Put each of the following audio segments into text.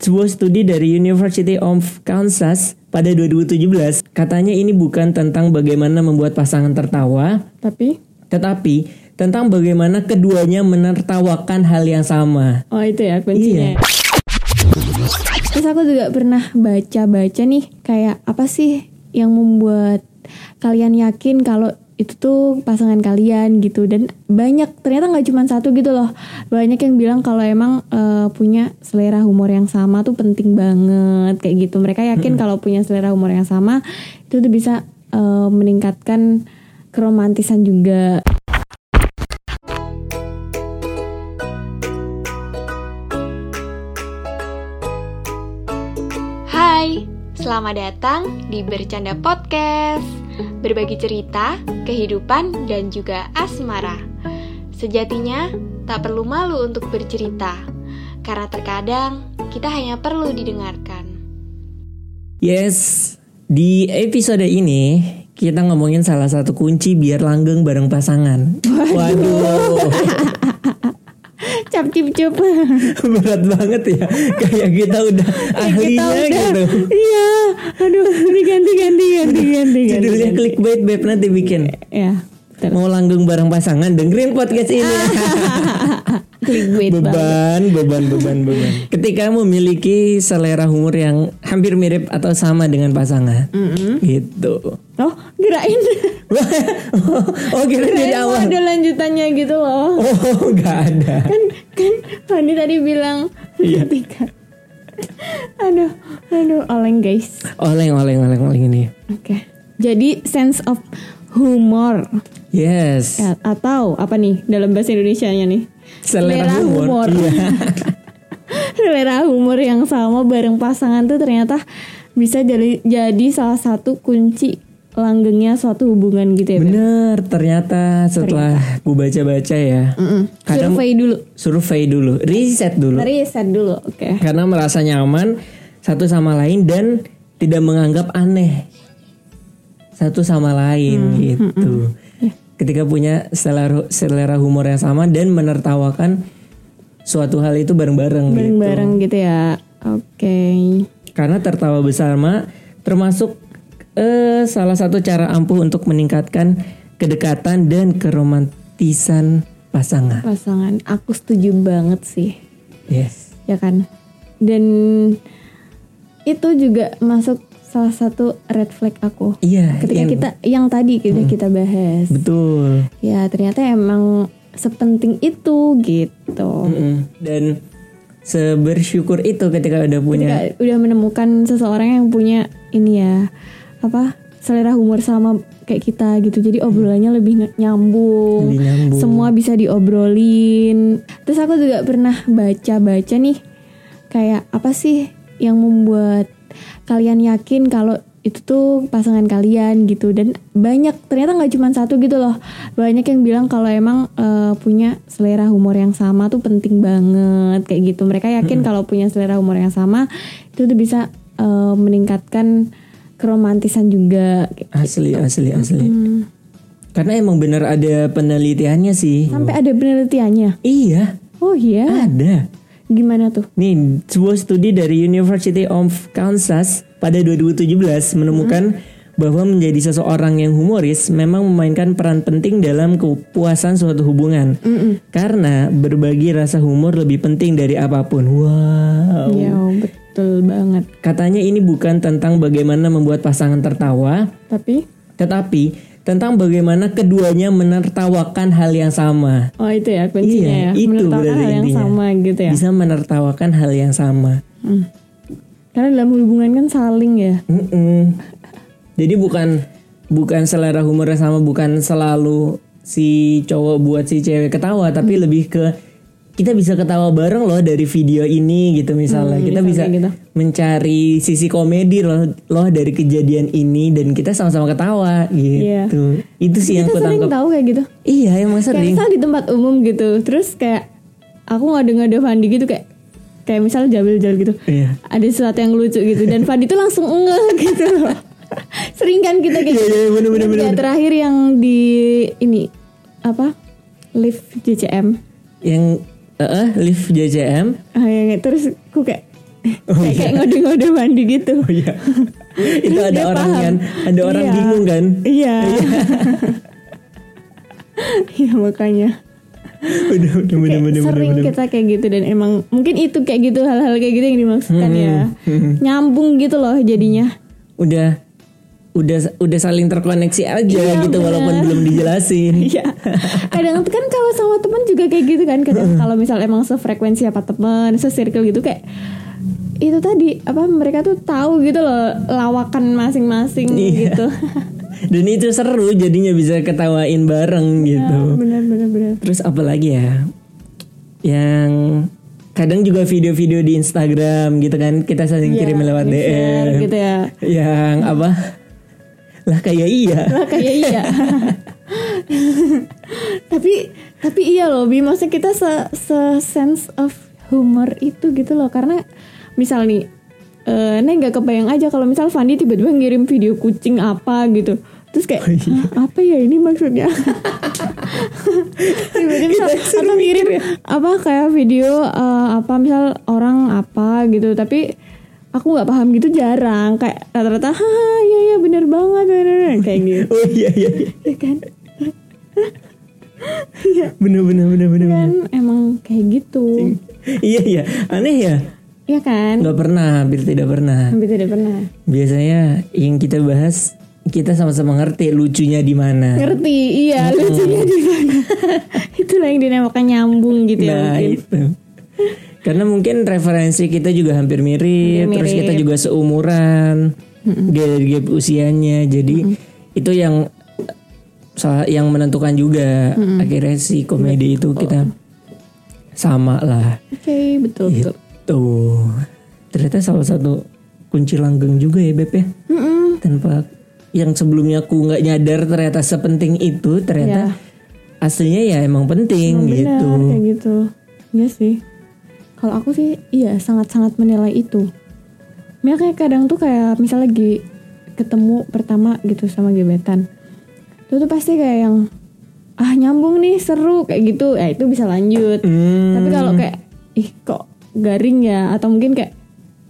sebuah studi dari University of Kansas pada 2017 katanya ini bukan tentang bagaimana membuat pasangan tertawa, Tapi tetapi tentang bagaimana keduanya menertawakan hal yang sama. oh itu ya kuncinya. Iya. Terus aku juga pernah baca-baca nih kayak apa sih yang membuat kalian yakin kalau itu tuh pasangan kalian gitu. Dan banyak ternyata nggak cuma satu gitu loh. Banyak yang bilang kalau emang eh, punya selera humor yang sama tuh penting banget kayak gitu. Mereka yakin kalau punya selera humor yang sama itu tuh bisa eh, meningkatkan keromantisan juga. Hai, selamat datang di Bercanda Podcast. Berbagi cerita, kehidupan, dan juga asmara. Sejatinya, tak perlu malu untuk bercerita. Karena terkadang, kita hanya perlu didengarkan. Yes, di episode ini kita ngomongin salah satu kunci biar langgeng bareng pasangan. Waduh, cap cip cup berat banget ya. Kayak kita udah ahlinya gitu. iya aduh ganti Judulnya clickbait beb nanti bikin. ya betul. Mau langgeng bareng pasangan dengerin podcast ini. clickbait banget beban, beban, beban, beban. Ketika memiliki selera humor yang hampir mirip atau sama dengan pasangan, gitu. oh kirain oh kira dari awal. ada lanjutannya gitu loh Oh nggak ada. kan kan Fani tadi bilang Iya. ketika aduh aduh oleng guys Oleng, oleng, oleng, oleng ini. oke jadi sense of humor Yes. Ya, atau apa nih dalam bahasa Indonesia nya nih Selera humor. Iya. selera humor yang sama bareng pasangan tuh ternyata bisa jadi jadi salah satu kunci langgengnya suatu hubungan gitu ya Beb? Bener, ternyata setelah gue baca-baca ya, Mm-mm. Kadang- survei dulu survei dulu, riset dulu, riset dulu oke karena merasa nyaman satu sama lain dan tidak menganggap aneh satu sama lain gitu. Ketika punya selera, selera humor yang sama dan menertawakan suatu hal itu bareng-bareng gitu. bareng-bareng gitu ya oke Karena tertawa bersama termasuk eh, salah satu cara ampuh untuk meningkatkan kedekatan dan keromantisan pasangan. pasangan aku setuju banget sih Yes. ya kan dan itu juga masuk salah satu red flag aku Iya. ketika yang- kita yang tadi kita kita bahas betul. ya ternyata emang sepenting itu gitu Mm-mm. Dan sebersyukur itu ketika udah punya Ketika udah menemukan seseorang yang punya ini ya apa selera humor sama kayak kita gitu jadi obrolannya lebih ny- nyambung Lebih nyambung. semua bisa diobrolin terus aku juga pernah baca-baca nih kayak apa sih yang membuat kalian yakin kalau itu tuh pasangan kalian gitu dan banyak ternyata nggak cuma satu gitu loh banyak yang bilang kalau emang eh, punya selera humor yang sama tuh penting banget kayak gitu mereka yakin kalau punya selera humor yang sama itu tuh bisa eh, meningkatkan keromantisan juga asli asli asli. Hmm. Karena emang bener ada penelitiannya sih. sampai ada penelitiannya Iya, oh iya ada. Gimana tuh Nih, sebuah studi dari University of Kansas pada 2017 menemukan bahwa menjadi seseorang yang humoris memang memainkan peran penting dalam kepuasan suatu hubungan. Karena berbagi rasa humor lebih penting dari apa pun. Wow. ya betul banget Katanya ini bukan tentang bagaimana membuat pasangan tertawa, tapi tetapi tentang bagaimana keduanya menertawakan hal yang sama. oh itu ya kuncinya ya Iya, itu menertawakan hal yang intinya. sama gitu ya Bisa menertawakan hal yang sama. Hmm. karena dalam hubungan kan saling ya Mm-mm. Jadi bukan bukan selera humornya sama, bukan selalu si cowok buat si cewek ketawa, tapi Hmm. lebih ke kita bisa ketawa bareng loh dari video ini gitu misalnya. Hmm, kita bisa misalnya gitu. mencari sisi komedi loh, loh dari kejadian ini dan kita sama-sama ketawa gitu. Itu sih yang kita aku sering tangkap. tahu kayak gitu Iya, emang kayak sering. misal di tempat umum gitu terus kayak aku ngade-ngade Fandi gitu kayak kayak misal jabil-jabil gitu Iya. ada sesuatu yang lucu gitu dan Fandi tuh langsung enggak gitu loh sering kan kita kayak Iya, iya, bener, bener, Dan bener, kayak terakhir yang di ini apa lift JCM Yang eh lift JJM ah, yang terus aku kayak Oh, kayak kayak ngode-ngode mandi gitu Oh iya. itu ada orang paham. kan, ada orang Iya. bingung kan. iya iya makanya Udah udah bener bener. sering bener. kita kayak gitu dan emang mungkin itu kayak gitu hal-hal kayak gitu yang dimaksudkan ya hmm. nyambung gitu loh jadinya Udah udah udah saling terkoneksi aja Iya, gitu walaupun bener. belum dijelasin. Iya. Kadang kan kalau sama teman juga kayak gitu kan. Kadang kalau misal emang sefrekuensi apa teman, se-circle gitu kayak itu tadi apa mereka tuh tahu gitu loh lawakan masing-masing Iya. gitu. Dan itu seru jadinya bisa ketawain bareng gitu. bener bener bener. Terus apa lagi ya? Yang kadang juga video-video di Instagram gitu kan kita saling Iya, kirim lewat DM. gitu ya. Yang apa? Lah kayak iya. Lah kayak iya. tapi tapi iya loh, Bi maksudnya kita se, se sense of humor itu gitu loh karena misal nih eh Nek nggak kebayang aja kalau misal Fandi tiba-tiba ngirim video kucing apa gitu terus kayak Oh, iya. "Hah, apa ya ini maksudnya tiba-tiba atau ngirim apa kayak video eh, apa misal orang apa gitu tapi aku nggak paham gitu jarang kayak rata-rata haha iya iya bener banget bener, bener." kayak gitu Oh iya iya. iya. ya kan Bener bener bener bener. bener. kan emang kayak gitu Iya iya. Aneh ya. Iya kan Gak pernah, hampir tidak pernah. hampir tidak pernah Biasanya yang kita bahas kita sama-sama ngerti lucunya di mana. ngerti iya lucunya di mana itulah yang dinamakan nyambung gitu ya Nah mungkin itu. Karena mungkin referensi kita juga hampir mirip, Hampir terus mirip. kita juga seumuran, gap, gap usianya, jadi itu yang salah yang menentukan juga. Akhirnya si komedi itu kita sama lah. oke betul betul. Itu ternyata salah satu kunci langgeng juga ya Beb ya. Mm-mm. Tanpa yang sebelumnya aku nggak nyadar ternyata sepenting itu ternyata aslinya ya emang penting Emang gitu. benar kayak gitu. Iya sih kalau aku sih iya sangat-sangat menilai itu. Makanya kayak kadang tuh kayak misal lagi ketemu pertama gitu sama gebetan. Itu tuh pasti kayak yang ah nyambung nih seru kayak gitu. Ya itu bisa lanjut. Hmm. tapi kalau kayak ih kok garing ya? Atau mungkin kayak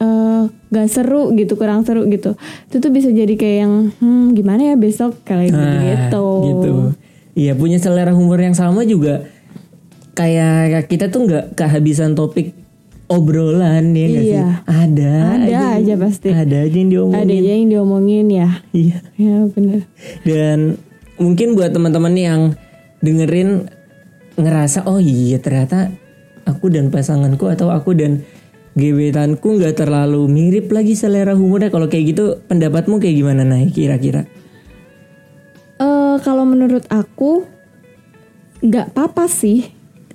eh gak seru gitu kurang seru gitu. Itu tuh bisa jadi kayak yang hmm gimana ya besok? Kayak gitu Ah, gitu. gitu. Iya punya selera humor yang sama juga. Kayak kita tuh nggak kehabisan topik obrolan ya nggak sih? Iya. Ada, Ada aja pasti. Ada aja yang ada diomongin. aja yang diomongin ya Iya. ya bener Dan mungkin buat teman-teman yang dengerin ngerasa oh iya ternyata aku dan pasanganku atau aku dan gebetanku nggak terlalu mirip lagi selera humornya. Kalau kayak gitu pendapatmu kayak gimana Nay kira-kira? eh kalau menurut aku nggak apa-apa sih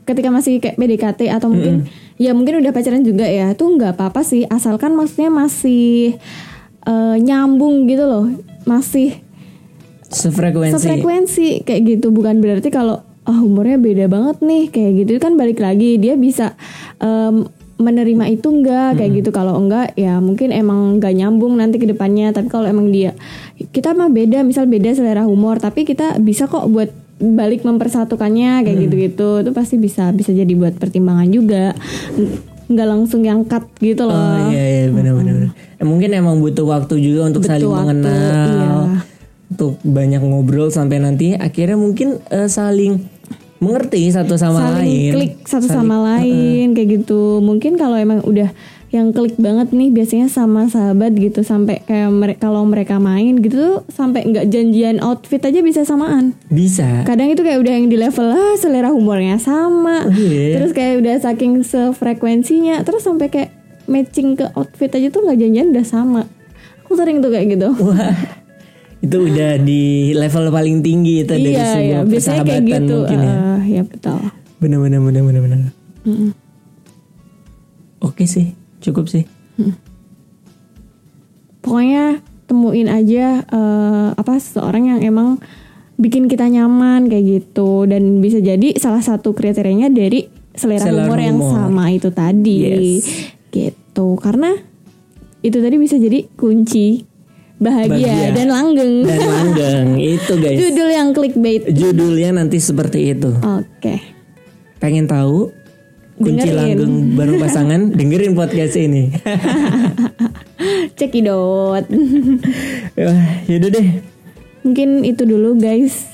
ketika masih kayak PDKT atau mungkin ya mungkin udah pacaran juga ya. Tuh nggak apa-apa sih asalkan maksudnya masih eh, nyambung gitu loh. Masih Sefrekuensi. sefrekuensi kayak gitu. Bukan berarti kalau ah umurnya beda banget nih kayak gitu. Kan balik lagi dia bisa em, menerima itu enggak kayak gitu. Kalau enggak ya mungkin emang nggak nyambung nanti ke depannya. Tapi kalau emang dia kita mah beda misal beda selera humor tapi kita bisa kok buat balik mempersatukannya kayak gitu-gitu itu pasti bisa bisa jadi buat pertimbangan juga Ng- nggak langsung yang cut gitu loh Oh iya iya benar benar. benar. Eh, mungkin emang butuh waktu juga untuk Butuh saling waktu, mengenal. iya. Untuk banyak ngobrol sampai nanti akhirnya mungkin eh, saling mengerti satu sama saling lain. klik satu Saling- sama lain kayak gitu mungkin kalau emang udah yang klik banget nih biasanya sama sahabat gitu sampai kayak mere- kalau mereka main gitu sampai nggak janjian outfit aja bisa samaan Bisa. kadang itu kayak udah yang di level ah selera humornya sama Oh, iya. terus kayak udah saking sefrekuensinya terus sampai kayak matching ke outfit aja tuh nggak janjian udah sama aku sering tuh kayak gitu Wah. Itu udah di level paling tinggi itu dari iya sebuah iya biasanya kayak persahabatan gitu mungkin ya. Ah, ya betul Benar benar benar benar benar. Mm-mm. Oke sih, cukup sih. pokoknya temuin aja eh, apa seseorang yang emang bikin kita nyaman kayak gitu dan bisa jadi salah satu kriterianya dari selera, Selera humor yang sama itu tadi Yes. gitu karena itu tadi bisa jadi kunci bahagia, Bahagia. dan langgeng Dan langgeng itu guys. judul yang clickbait Judulnya nanti seperti itu. oke Pengen tahu? Kunci Dengerin. langgeng baru pasangan dengerin podcast ini. Cekidot. Wah, Yaudah deh. Mungkin itu dulu guys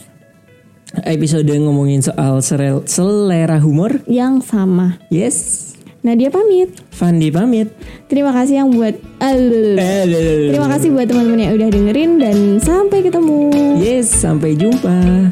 Episode ngomongin soal selera humor. yang sama. Yes. Nadia pamit. Fandi pamit. Terima kasih yang buat Alul. Terima kasih buat teman-teman yang udah dengerin dan sampai ketemu. Yes, sampai jumpa.